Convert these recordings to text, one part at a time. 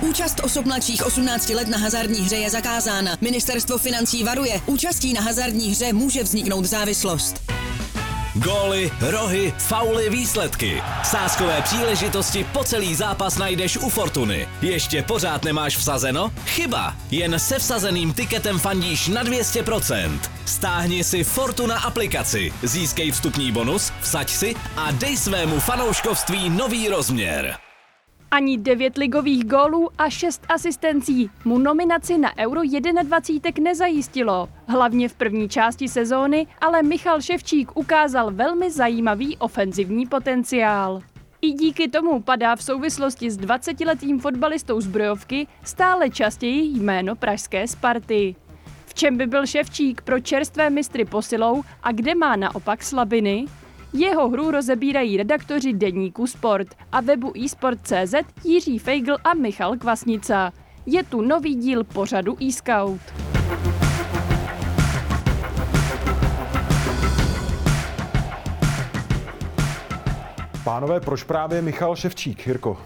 Účast osob mladších 18 let na hazardní hře je zakázána. Ministerstvo financí varuje, účastí na hazardní hře může vzniknout závislost. Góly, rohy, fauly, výsledky. Sázkové příležitosti po celý zápas najdeš u Fortuny. Ještě pořád nemáš vsazeno? Chyba! Jen se vsazeným tiketem fandíš na 200%. Stáhni si Fortuna aplikaci, získej vstupní bonus, vsaď si a dej svému fanouškovství nový rozměr. Ani devět ligových gólů a šest asistencí mu nominaci na Euro 21 nezajistilo. Hlavně v první části sezóny, ale Michal Ševčík ukázal velmi zajímavý ofenzivní potenciál. I díky tomu padá v souvislosti s 20-letým fotbalistou zbrojovky stále častěji jméno pražské Sparty. V čem by byl Ševčík pro čerstvé mistry posilou a kde má naopak slabiny? Jeho hru rozebírají redaktoři Deníku Sport a webu eSport.cz Jiří Feigl a Michal Kvasnica. Je tu nový díl pořadu eScout. Pánové, proč právě Michal Ševčík, Jirko?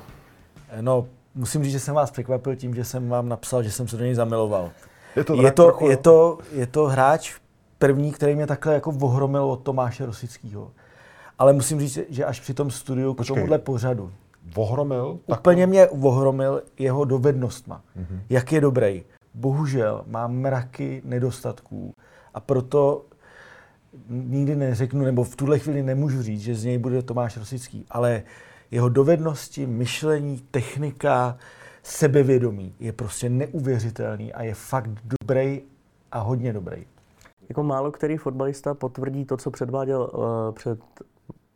No, musím říct, že jsem vás překvapil tím, že jsem vám napsal, že jsem se do něj zamiloval. Je to, je to, trochu, je to, je to hráč první, který mě takhle jako ohromil od Tomáše Rosického. Ale musím říct, že až při tom studiu Počkej. k tomuhle pořadu. Vohromil? Úplně mě vohromil jeho dovednostma. Mm-hmm. Jak je dobrý. Bohužel má mraky nedostatků a proto nikdy neřeknu, nebo v tuhle chvíli nemůžu říct, že z něj bude Tomáš Rosický, ale jeho dovednosti, myšlení, technika, sebevědomí je prostě neuvěřitelný a je fakt dobrý a hodně dobrý. Jako málo který fotbalista potvrdí to, co předváděl uh, před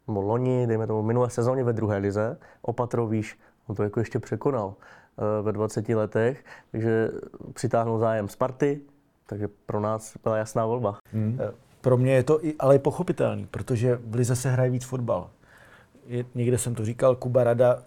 nebo loni, dejme tomu minulé sezóně ve druhé lize, Opatrov víš, on to jako ještě překonal uh, ve 20 letech, takže přitáhnul zájem Sparty, takže pro nás byla jasná volba. Hmm. Pro mě je to i, ale i pochopitelný, protože v lize se hraje víc fotbal. Je, někde jsem to říkal, Kuba Rada Eh,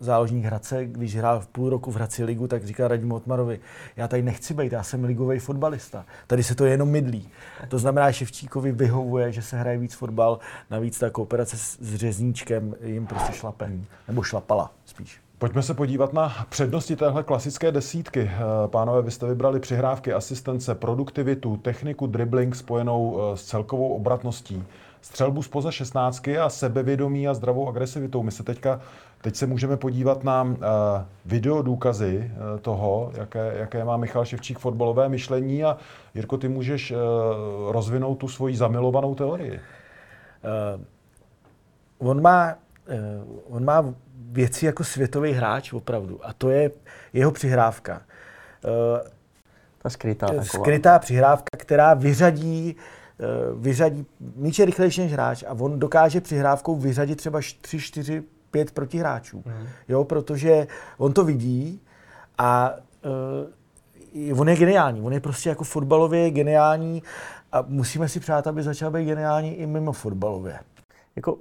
záložník Hradce, když hrál v půl roku v Hradci ligu, tak říká Radimu Otmarovi, já tady nechci být, já jsem ligový fotbalista. Tady se to jenom mydlí. To znamená, že Ševčíkovi vyhovuje, že se hraje víc fotbal, navíc ta kooperace s Řezníčkem jim prostě šlape, nebo šlapala spíš. Pojďme se podívat na přednosti téhle klasické desítky. Eh, pánové, vy jste vybrali přihrávky, asistence, produktivitu, techniku, dribbling spojenou eh, s celkovou obratností, střelbu spoza 16 a sebevědomí a zdravou agresivitou. My se teďka Teď se můžeme podívat na uh, video důkazy uh, toho, jaké, jaké má Michal Ševčík fotbalové myšlení a Jirko, ty můžeš uh, rozvinout tu svoji zamilovanou teorii. Uh, on, má, uh, on má věci jako světový hráč opravdu a to je jeho přihrávka. Uh, Ta skrytá taková. Skrytá přihrávka, která vyřadí vyřadí, míč je rychlejší než hráč a on dokáže přihrávkou vyřadit třeba 3-4 pět protihráčů. Mm. Jo, protože on to vidí a uh, on je geniální. On je prostě jako fotbalově geniální a musíme si přát, aby začal být geniální i mimo fotbalově. Jako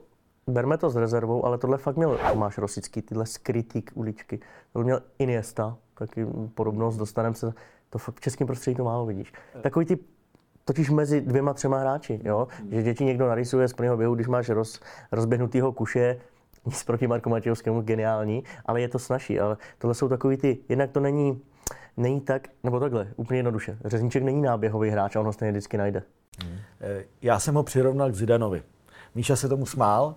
berme to s rezervou, ale tohle fakt měl Tomáš Rosický, tyhle skrytý uličky. To měl Iniesta, taky podobnost, dostaneme se, to fakt v českém prostředí to málo vidíš. Takový ty totiž mezi dvěma, třema hráči, jo? že děti někdo narysuje z plného běhu, když máš roz, rozběhnutýho kuše, nic proti Marku Matějovskému, geniální, ale je to snažší. Ale tohle jsou takový ty, jednak to není, není tak, nebo takhle, úplně jednoduše. Řezníček není náběhový hráč a on ho stejně vždycky najde. Hmm. Já jsem ho přirovnal k Zidanovi. Míša se tomu smál,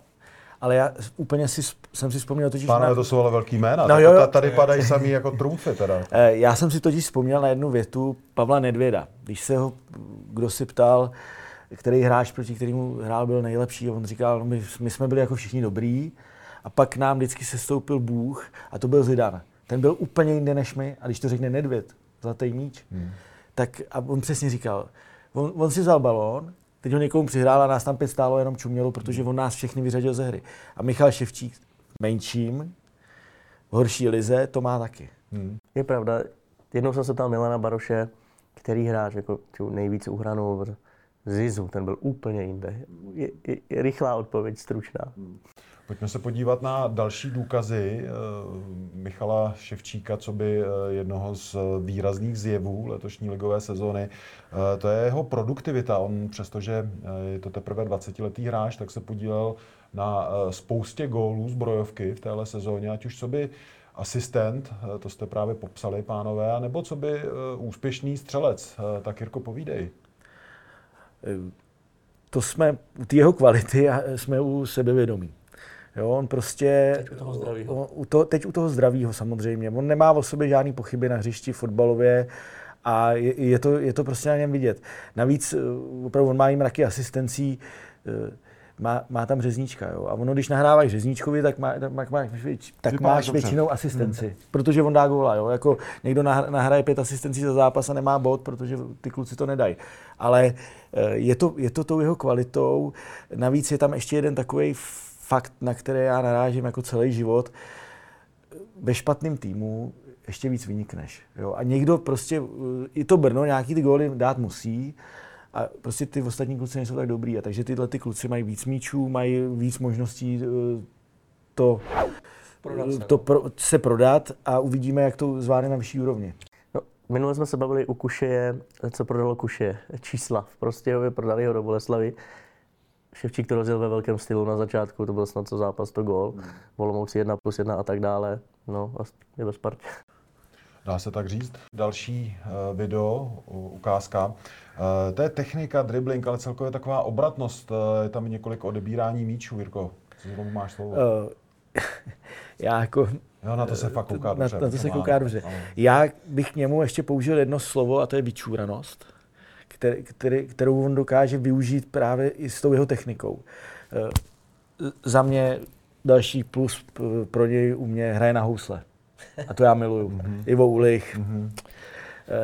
ale já úplně si, jsem si vzpomněl totiž... Pánové, na... to jsou ale velký jména, no, jo, jo. tady padají samý jako trumfy teda. Eh, já jsem si totiž vzpomněl na jednu větu Pavla Nedvěda. Když se ho kdo si ptal, který hráč, proti kterému hrál, byl nejlepší, on říkal, no my, my jsme byli jako všichni dobrý, a pak nám vždycky se stoupil Bůh a to byl Zidane. Ten byl úplně jinde než my a když to řekne Nedvěd, zlatý míč, hmm. tak a on přesně říkal, on, on si vzal balón, teď ho někomu přihrál a nás tam pět stálo jenom čumělo, protože on nás všechny vyřadil ze hry. A Michal Ševčík menším, v horší lize, to má taky. Hmm. Je pravda, jednou jsem se ptal Milana Baroše, který hráč jako nejvíce uhranou Zizu, ten byl úplně jinde. Je, je, je rychlá odpověď, stručná. Hmm. Pojďme se podívat na další důkazy eh, Michala Ševčíka, co by eh, jednoho z výrazných zjevů letošní ligové sezóny. Eh, to je jeho produktivita. On přestože je to teprve 20-letý hráč, tak se podílel na spoustě gólů z brojovky v téhle sezóně, ať už co by asistent, eh, to jste právě popsali, pánové, nebo co by eh, úspěšný střelec? Tak Jirko, povídej. To jsme u té jeho kvality a jsme u sebevědomí. Jo, on prostě... Teď u toho zdravího. U to, teď u toho samozřejmě. On nemá o sobě žádný pochyby na hřišti fotbalově a je, je, to, je to prostě na něm vidět. Navíc opravdu on má jim mraky asistencí, má, má tam řezníčka. Jo? A ono, když nahráváš řezníčkovi, tak, má, tak, má, tak máš dobře. většinou asistenci, hmm. protože on dá góla. Jo? Jako někdo nahraje pět asistencí za zápas a nemá bod, protože ty kluci to nedají. Ale eh, je to, je to tou jeho kvalitou. Navíc je tam ještě jeden takový fakt, na který já narážím jako celý život. Ve špatném týmu ještě víc vynikneš. Jo? A někdo prostě, eh, i to Brno nějaký ty góly dát musí, a prostě ty ostatní kluci nejsou tak dobrý. A takže tyhle ty kluci mají víc míčů, mají víc možností eh, to, prodat se, to pro, se prodat a uvidíme, jak to zvládne na vyšší úrovni. No, minule jsme se bavili u Kušeje, co prodalo Kuše, čísla. V Prostějově prodali ho do Boleslavy. Ševčík to rozjel ve velkém stylu na začátku, to byl snad co zápas, to gol. Hmm. Volomouci 1 plus 1 a tak dále. No a je ve Spartě. Dá se tak říct. Další uh, video, ukázka. Uh, to je technika, dribbling, ale celkově taková obratnost. Uh, je tam několik odebírání míčů, Jirko. Co máš slovo? Já jako... Jo, na to se fakt kouká dobře. Na, na to se kouká dobře. Já bych k němu ještě použil jedno slovo a to je vyčúranost, který, který, kterou on dokáže využít právě i s tou jeho technikou. Za mě další plus pro něj u mě hraje na housle. A to já miluju. Mm-hmm. Ivo Ulich. Mm-hmm.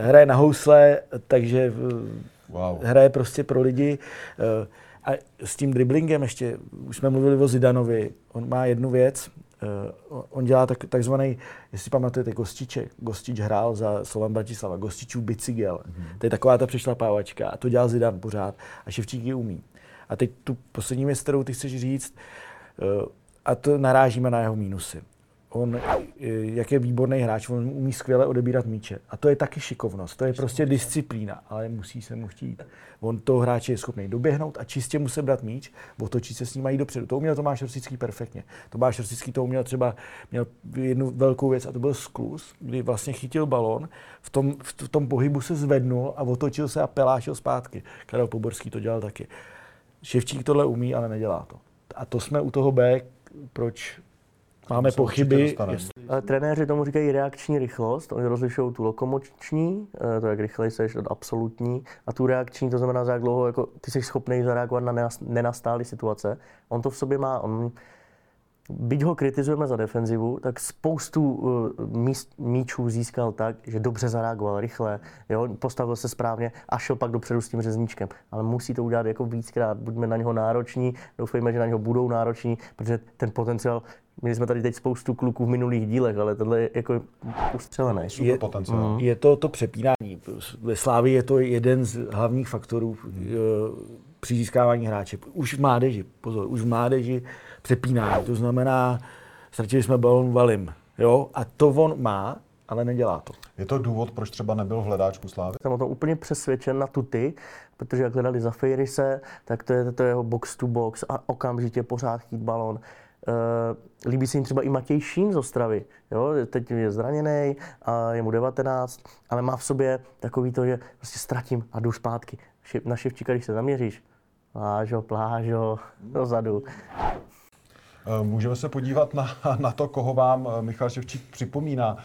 Hraje na housle, takže eh, wow. hraje prostě pro lidi. Eh, a s tím driblingem ještě, už jsme mluvili o Zidanovi, on má jednu věc, on dělá tak, takzvaný, jestli pamatujete, Gostiček. Gostič hrál za Slovan Bratislava, Gostičů bicygel. Mm-hmm. To je taková ta přešlapávačka a to dělá Zidan pořád a Ševčík ji umí. A teď tu poslední věc, kterou ty chceš říct, a to narážíme na jeho mínusy on, jak je výborný hráč, on umí skvěle odebírat míče. A to je taky šikovnost, to je prostě disciplína, ale musí se mu chtít. On toho hráče je schopný doběhnout a čistě mu se brát míč, otočit se s ním a jít dopředu. To uměl Tomáš Rosický perfektně. Tomáš Rosický to uměl třeba, měl jednu velkou věc a to byl sklus, kdy vlastně chytil balon, v tom, v tom pohybu se zvednul a otočil se a pelášil zpátky. Karel Poborský to dělal taky. Ševčík tohle umí, ale nedělá to. A to jsme u toho B, proč máme pochyby. Trenéři tomu říkají reakční rychlost, oni rozlišují tu lokomoční, eh, to jak rychle jsi od absolutní, a tu reakční, to znamená, za jak dlouho jako, ty jsi schopný zareagovat na nenastálé situace. On to v sobě má, on, byť ho kritizujeme za defenzivu, tak spoustu uh, míst, míčů získal tak, že dobře zareagoval, rychle, jo, postavil se správně a šel pak dopředu s tím řezníčkem. Ale musí to udělat jako víckrát, buďme na něho nároční, doufejme, že na něho budou nároční, protože ten potenciál Měli jsme tady teď spoustu kluků v minulých dílech, ale tohle je jako ustřelené. Je, mm. je to to přepínání. Ve Slávii je to jeden z hlavních faktorů mm. při získávání hráče. Už v mládeži, pozor, už v mládeži přepínání. To znamená, ztratili jsme balon valim. Jo? A to on má, ale nedělá to. Je to důvod, proč třeba nebyl v hledáčku Slávy? Jsem o tom úplně přesvědčen na tuty, protože jak hledali za Fejrise, tak to je to jeho box to box a okamžitě pořád chtít balon. Uh, líbí se jim třeba i Matěj Šín z Ostravy. Jo? Teď je zraněný a je mu 19, ale má v sobě takový to, že prostě ztratím a jdu zpátky. Na Ševčíka, když se zaměříš, plážo, plážo, dozadu. Eh, můžeme se podívat na, na to, koho vám eh, Michal Ševčík připomíná.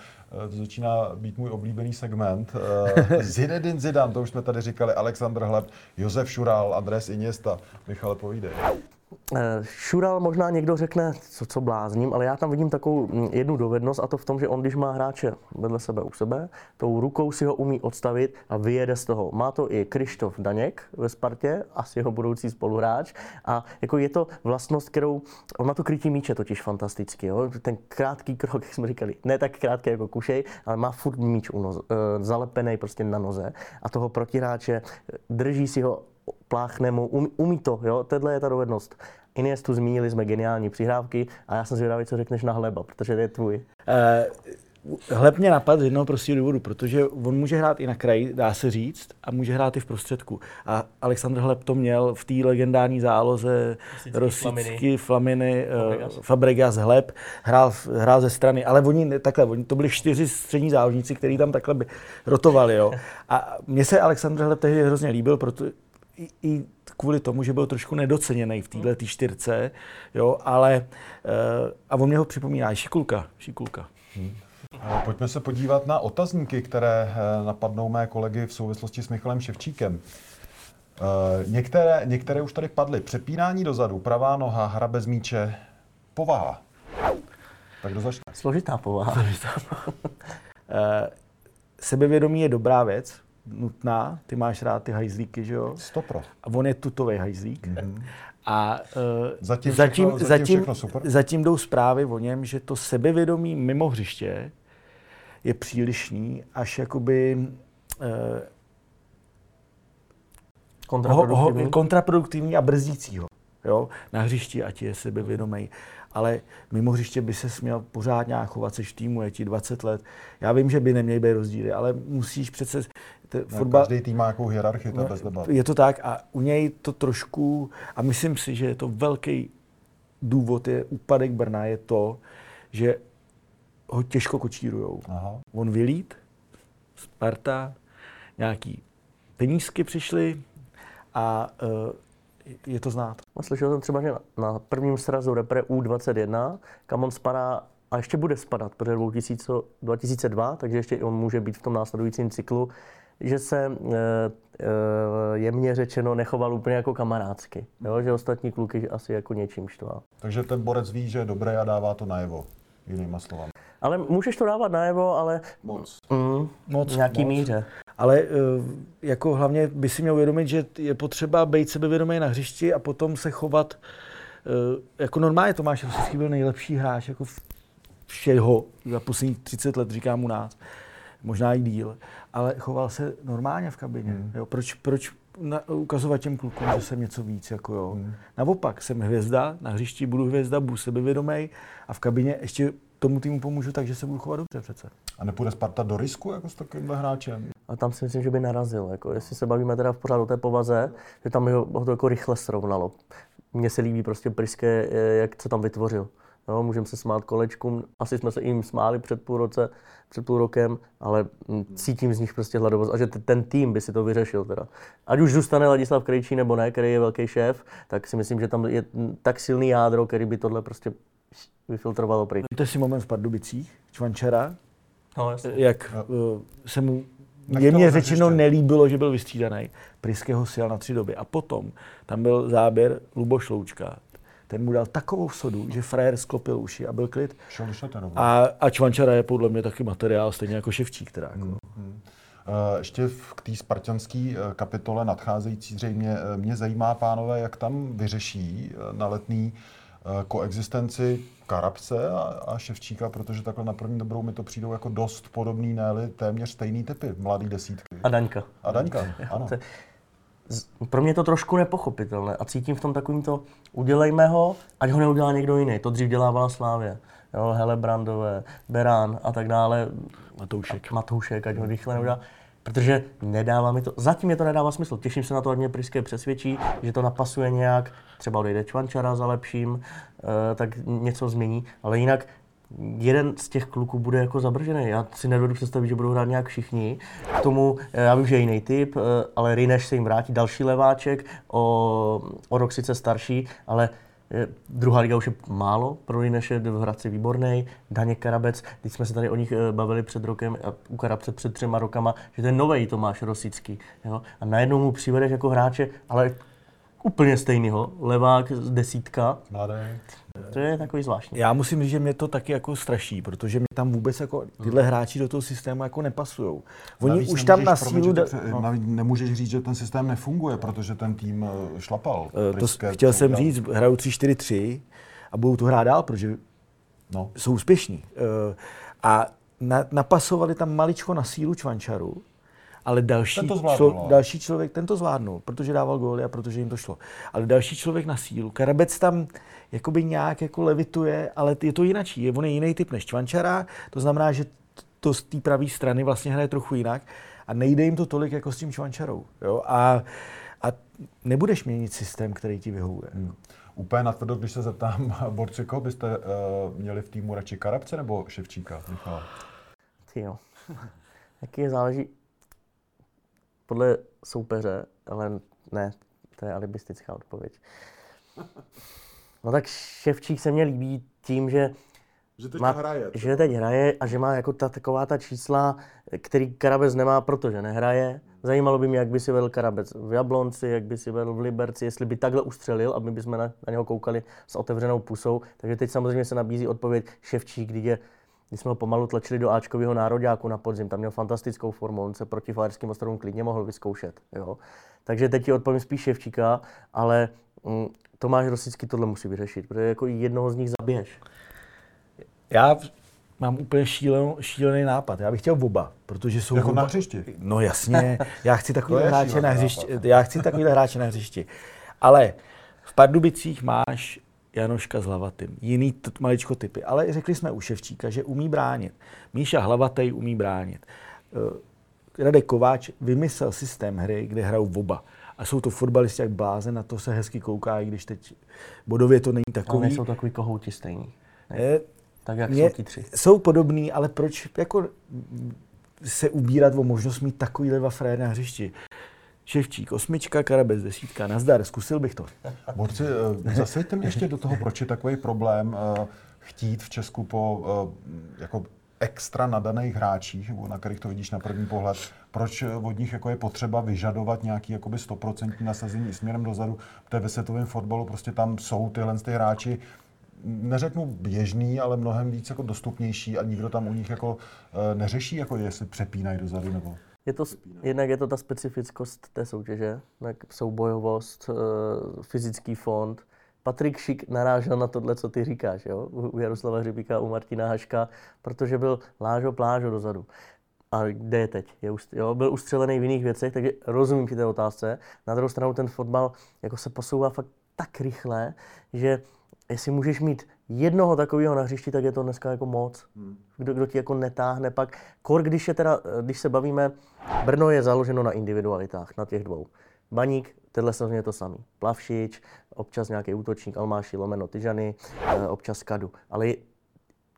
To začíná být můj oblíbený segment. Zinedine Zidane, to už jsme tady říkali, Alexander Hleb, Josef Šural, Andres Iniesta. Michale, povídej. Eh, Šural možná někdo řekne, co, co blázním, ale já tam vidím takovou mm, jednu dovednost a to v tom, že on, když má hráče vedle sebe u sebe, tou rukou si ho umí odstavit a vyjede z toho. Má to i Krištof Daněk ve Spartě, asi jeho budoucí spoluhráč. A jako je to vlastnost, kterou, on má to krytí míče totiž fantasticky. Jo? Ten krátký krok, jak jsme říkali, ne tak krátký jako Kušej, ale má furt míč u noze, zalepený prostě na noze a toho protihráče drží si ho pláchne mu, umí, umí to, jo, tohle je ta dovednost. Iniestu zmínili jsme geniální přihrávky a já jsem zvědavý, co řekneš na Hleba, protože to je tvůj. Uh, Hleb mě napadl z jednoho prostého důvodu, protože on může hrát i na kraji, dá se říct, a může hrát i v prostředku. A Alexandr Hleb to měl v té legendární záloze Rosicky, Flaminy, Fabregas. Fabregas, Hleb, hrál, hrál ze strany, ale oni takhle, oni, to byli čtyři střední záložníci, kteří tam takhle by rotovali. Jo. A mně se Alexandr Hleb tehdy hrozně líbil, protože i, i kvůli tomu, že byl trošku nedoceněný v této čtyřce, jo, ale a on mě ho připomíná, Šikulka, Šikulka. Hmm. Pojďme se podívat na otazníky, které eh, napadnou mé kolegy v souvislosti s Michalem Ševčíkem. Eh, některé, některé už tady padly. Přepínání dozadu, pravá noha, hra bez míče, povaha. Tak kdo začne? Složitá povaha. Složitá povaha. Eh, sebevědomí je dobrá věc, nutná. Ty máš rád ty hajzlíky, že jo? Stopro. A on je tutový hajzlík. Mm-hmm. A uh, zatím, všechno, zatím, zatím, všechno super. zatím jdou zprávy o něm, že to sebevědomí mimo hřiště je přílišný, až jakoby uh, kontraproduktivní. Ho, ho, kontraproduktivní a brzdící ho. Jo? Na hřišti, ať je sebevědomý. Ale mimo hřiště by se směl pořád nějak chovat, seš týmu, je ti 20 let. Já vím, že by neměly být rozdíly, ale musíš přece te, fotbal, Každý tým má nějakou hierarchii, to no, bez debat. Je to tak a u něj to trošku, a myslím si, že je to velký důvod, je úpadek Brna, je to, že ho těžko kočírujou. Aha. On vylít, Sparta, nějaký penízky přišly a uh, je to znát. A slyšel jsem třeba, že na prvním srazu repre U21, kam on spadá a ještě bude spadat, protože 2002, takže ještě on může být v tom následujícím cyklu, že se e, e, jemně řečeno nechoval úplně jako kamarádsky. Jo? Že ostatní kluky asi jako něčím štval. Takže ten borec ví, že je dobrý a dává to najevo, jinýma slovami. Ale můžeš to dávat najevo, ale... Moc. Mm, moc. V nějaký moc. míře. Ale e, jako hlavně by si měl uvědomit, že je potřeba být sebevědomý na hřišti a potom se chovat jako normálně Tomáš Rosický byl nejlepší hráč jako všeho za posledních 30 let, říkám u nás možná i díl, ale choval se normálně v kabině. Hmm. Jo, proč, proč na, ukazovat těm klukům, že jsem něco víc? Jako jo. Hmm. Naopak, jsem hvězda, na hřišti budu hvězda, budu sebevědomý a v kabině ještě tomu týmu pomůžu tak, že se budu chovat dobře přece. A nepůjde Sparta do risku jako s takovýmhle hráčem? A tam si myslím, že by narazil. Jako, jestli se bavíme teda pořád o té povaze, že tam ho, ho to jako rychle srovnalo. Mně se líbí prostě Priské, jak co tam vytvořil. No, můžeme se smát kolečkům, asi jsme se jim smáli před půl, roce, před půl rokem, ale cítím z nich prostě hladovost a že ten tým by si to vyřešil teda. Ať už zůstane Ladislav Krejčí nebo ne, který je velký šéf, tak si myslím, že tam je tak silný jádro, který by tohle prostě vyfiltrovalo pryč. To si moment v Pardubicích, Čvančara, no, jasně. jak uh, se mu jemně řečeno nelíbilo, že byl vystřídaný. Priského si na tři doby. A potom tam byl záběr Luboš Loučka, ten mu dal takovou sodu, že frajer sklopil uši a byl klid. A, a Čvančara je podle mě taky materiál, stejně jako Ševčík. Teda, jako. Hmm, hmm. Ještě v, k té spartianské eh, kapitole nadcházející zřejmě eh, mě zajímá, pánové, jak tam vyřeší na letný koexistenci Karabce a, a Ševčíka, protože takhle na první dobrou mi to přijdou jako dost podobný, ne téměř stejný typy, mladý desítky. A Daňka. A Daňka, ano pro mě to trošku nepochopitelné a cítím v tom takovým to, udělejme ho, ať ho neudělá někdo jiný. To dřív dělávala Slávě. Jo, Hele Brandové, Berán a tak dále. Matoušek. A Matoušek, ať ho rychle neudělá. Protože nedává mi to, zatím mě to nedává smysl. Těším se na to, ať mě Priské přesvědčí, že to napasuje nějak, třeba odejde Čvančara za lepším, eh, tak něco změní, ale jinak jeden z těch kluků bude jako zabržený. Já si nedovedu představit, že budou hrát nějak všichni. K tomu, eh, já vím, že je jiný typ, eh, ale Rineš se jim vrátí, další leváček, o, o rok sice starší, ale je, druhá liga už je málo, pro Rineše v Hradci výborný, Daně Karabec, teď jsme se tady o nich eh, bavili před rokem, a u Karabce před třema rokama, že ten nový Tomáš Rosický. Jo? A najednou mu přivedeš jako hráče, ale úplně stejného, levák z desítka. Mladý. To je takový zvláštní. Já musím říct, že mě to taky jako straší, protože mě tam vůbec jako tyhle hráči do toho systému jako nepasují. Oni Navíc už tam na sílu... Da... No. Nemůžeš říct, že ten systém nefunguje, protože ten tým eh, šlapal. Uh, to chtěl jsem dál. říct, hrajou 3-4-3 a budou to hrát dál, protože no. jsou úspěšní. Uh, a na, napasovali tam maličko na sílu Čvančaru, ale další, zvládnul, člo, další člověk, ten to zvládnul, protože dával góly a protože jim to šlo. Ale další člověk na sílu. Karabec tam jakoby nějak jako levituje, ale je to jinačí. On je jiný typ než Čvančara, to znamená, že to z té pravé strany vlastně hraje trochu jinak a nejde jim to tolik jako s tím Čvančarou. Jo? A, a nebudeš měnit systém, který ti vyhovuje. Hmm. Úplně natvrdo, když se zeptám, borci, koho byste uh, měli v týmu radši Karabce nebo Ševčíka, Michal? Ty jo. Jaký záleží podle soupeře, ale ne, to je alibistická odpověď. No tak Ševčík se mně líbí tím, že že teď má, hraje. Že teď hraje a že má jako ta, taková ta čísla, který Karabec nemá, protože nehraje. Zajímalo by mě, jak by si vedl Karabec v Jablonci, jak by si vedl v Liberci, jestli by takhle ustřelil, aby bychom na, na něho koukali s otevřenou pusou. Takže teď samozřejmě se nabízí odpověď Ševčík, kdy je když jsme ho pomalu tlačili do Ačkového nároďáku na podzim, tam měl fantastickou formu, on se proti Fajerským ostrovům klidně mohl vyzkoušet. Jo? Takže teď ti odpovím spíš Ševčíka, ale mm, Tomáš Rosický tohle musí vyřešit, protože jako jednoho z nich zabiješ. Já mám úplně šílenou, šílený nápad. Já bych chtěl oba, protože jsou Jako oba... na hřišti? No jasně, já chci takový hráče na hřišti. Já chci takový hráče na hřišti. Ale v Pardubicích máš Janoška s Hlavatým, jiný t- maličko typy. Ale řekli jsme u Ševčíka, že umí bránit. Míša Hlavatý umí bránit. Eh, Radek Kováč vymyslel systém hry, kde hrajou oba. A jsou to fotbalisti jak blázen, na to se hezky kouká, i když teď bodově to není Ale takový. nejsou takový kohouti stejný. Eh, Tak jak mě- jsou ti tři. Jsou podobný, ale proč jako se ubírat o možnost mít takovýhle dva frajery na hřišti? Ševčík, osmička, Karabec, desítka, nazdar, zkusil bych to. Borci, eh, zasvěďte mě ještě do toho, proč je takový problém eh, chtít v Česku po eh, jako extra nadaných hráčích, na kterých to vidíš na první pohled, proč od nich jako je potřeba vyžadovat nějaký jakoby 100% nasazení směrem dozadu, protože ve světovém fotbalu prostě tam jsou tyhle ty hráči, neřeknu běžný, ale mnohem víc jako dostupnější a nikdo tam u nich jako neřeší, jako jestli přepínají dozadu nebo... Je to, s- jednak je to ta specifickost té soutěže, tak soubojovost, eh, fyzický fond. Patrik Šik narážel na tohle, co ty říkáš, jo? u u Jaroslava Hřebíka, u Martina Haška, protože byl lážo plážo dozadu. A kde je teď? Je, ust- jo, byl ustřelený v jiných věcech, takže rozumím ti té otázce. Na druhou stranu ten fotbal jako se posouvá fakt tak rychle, že jestli můžeš mít jednoho takového na hřišti, tak je to dneska jako moc. Kdo, kdo ti jako netáhne pak. Kor, když, je teda, když se bavíme, Brno je založeno na individualitách, na těch dvou. Baník, tenhle je to samý. Plavšič, občas nějaký útočník, Almáši, Lomeno, Tyžany, eh, občas Kadu. Ale je-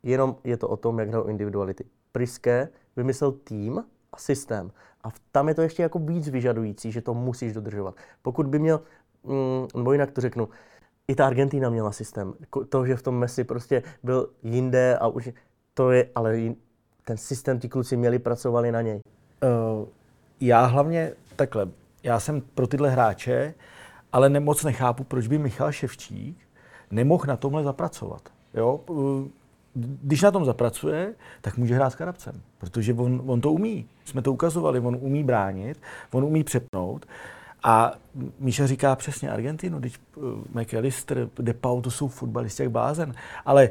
jenom je to o tom, jak hrajou individuality. Priske vymyslel tým a systém. A tam je to ještě jako víc vyžadující, že to musíš dodržovat. Pokud by měl, mm, nebo jinak to řeknu, i ta Argentina měla systém. To, že v tom Messi prostě byl jinde a už to je, ale ten systém ti kluci měli, pracovali na něj. Uh, já hlavně takhle, já jsem pro tyhle hráče, ale ne, moc nechápu, proč by Michal Ševčík nemohl na tomhle zapracovat. Jo? Uh, Když na tom zapracuje, tak může hrát s Karabcem, protože on, on to umí. Jsme to ukazovali, on umí bránit, on umí přepnout. A Míša říká přesně Argentinu, když uh, McAllister, Depau, to jsou fotbalisti jak blázen. Ale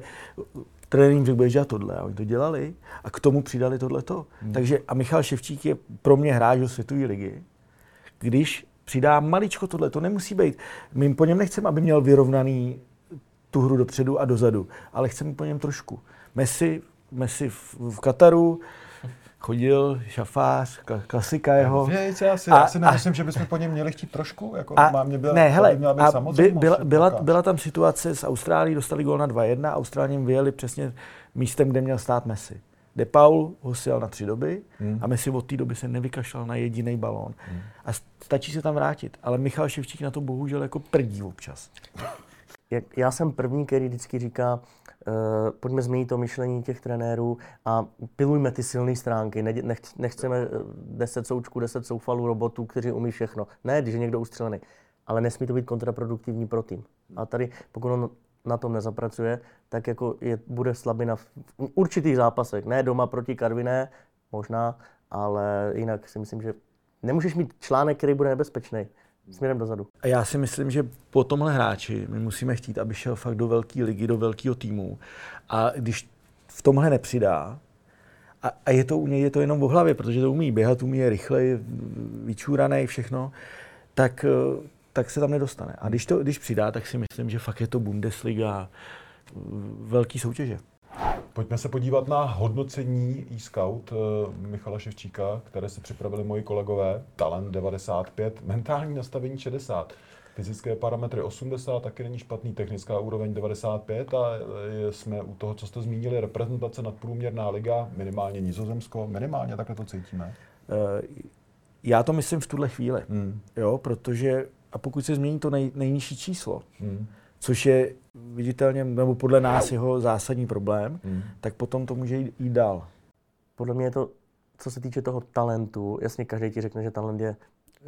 trenér jim řekl, budeš dělat tohle a oni to dělali a k tomu přidali tohleto. Hmm. Takže a Michal Ševčík je pro mě hráč do světové ligy. Když přidá maličko tohle, to nemusí být. My po něm nechceme, aby měl vyrovnaný tu hru dopředu a dozadu, ale chceme po něm trošku. Messi, Messi v, v Kataru, chodil, šafář, kla- klasika jeho. Víš, já si, A- já si nemyslím, že bychom po něm měli chtít trošku. Jako A, má mě byla, ne, hele, by měla být a by, byla, že byla, byla tam situace s Austrálií, dostali gól na 2-1, Austrálním vyjeli přesně místem, kde měl stát Messi. De Paul ho sjel na tři doby Hmm. a Messi od té doby se nevykašlal na jediný balón. A stačí se tam vrátit. Ale Michal Ševčík na to bohužel jako prdí občas. Jak, já jsem první, který vždycky říká, pojďme změnit to myšlení těch trenérů a pilujme ty silné stránky. Ne, nech, nechceme eh, 10 součků, 10 soufalů robotů, kteří umí všechno. Ne, když je někdo ustřelený. Ale nesmí to být kontraproduktivní pro tým. A tady, pokud on na tom nezapracuje, tak jako je, bude slabina v určitých zápasech. Ne doma proti Karviné, možná, ale jinak si myslím, že nemůžeš mít článek, který bude nebezpečný směrem dozadu. A já si myslím, že po tomhle hráči my musíme chtít, aby šel fakt do velké ligy, do velkého týmu. A když v tomhle nepřidá, a, a je to u něj je to jenom v hlavě, protože to umí běhat, umí je rychle, vyčúraný, všechno, tak, eh, tak se tam nedostane. A když, to, když přidá, tak si myslím, že fakt je to Bundesliga, eh, velký soutěže. Pojďme se podívat na hodnocení e-scout eh, Michala Ševčíka, které si připravili moji kolegové. Talent 95, mentální nastavení 60. Fyzické parametry 80, taky není špatný, technická úroveň 95 a eh, jsme u toho, co jste zmínili, reprezentace nadprůměrná liga, minimálně Nizozemsko, minimálně takhle to cítíme. Eh, Já to myslím v tuhle chvíli, Hmm. jo, protože a pokud se změní to nej, nejnižší číslo, Hmm. Což je viditelně, nebo podle nás jeho zásadní problém, Hmm. tak potom to může jít, jít dál. Podle mě je to, co se týče toho talentu, jasně každý ti řekne, že talent je,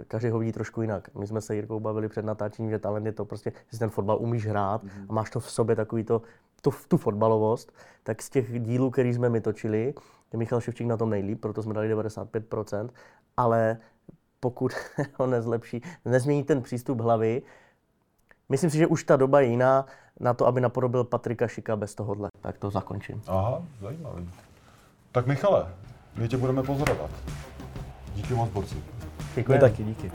každý ho vidí trošku jinak. My jsme se Jirkou bavili před natáčením, že talent je to prostě, že ten fotbal umíš hrát a máš to v sobě takový to, tu, tu fotbalovost, tak z těch dílů, který jsme my točili, je Michal Ševčík na tom nejlíp, proto jsme dali 95%, ale pokud ho nezlepší, nezmění ten přístup hlavy, myslím si, že už ta doba je jiná na to, aby napodobil Patrika Šika bez tohohle. Tak to zakončím. Aha, zajímavý. Tak Michale, my tě budeme pozorovat. Díky moc, borci. My Děkujeme. taky, díky.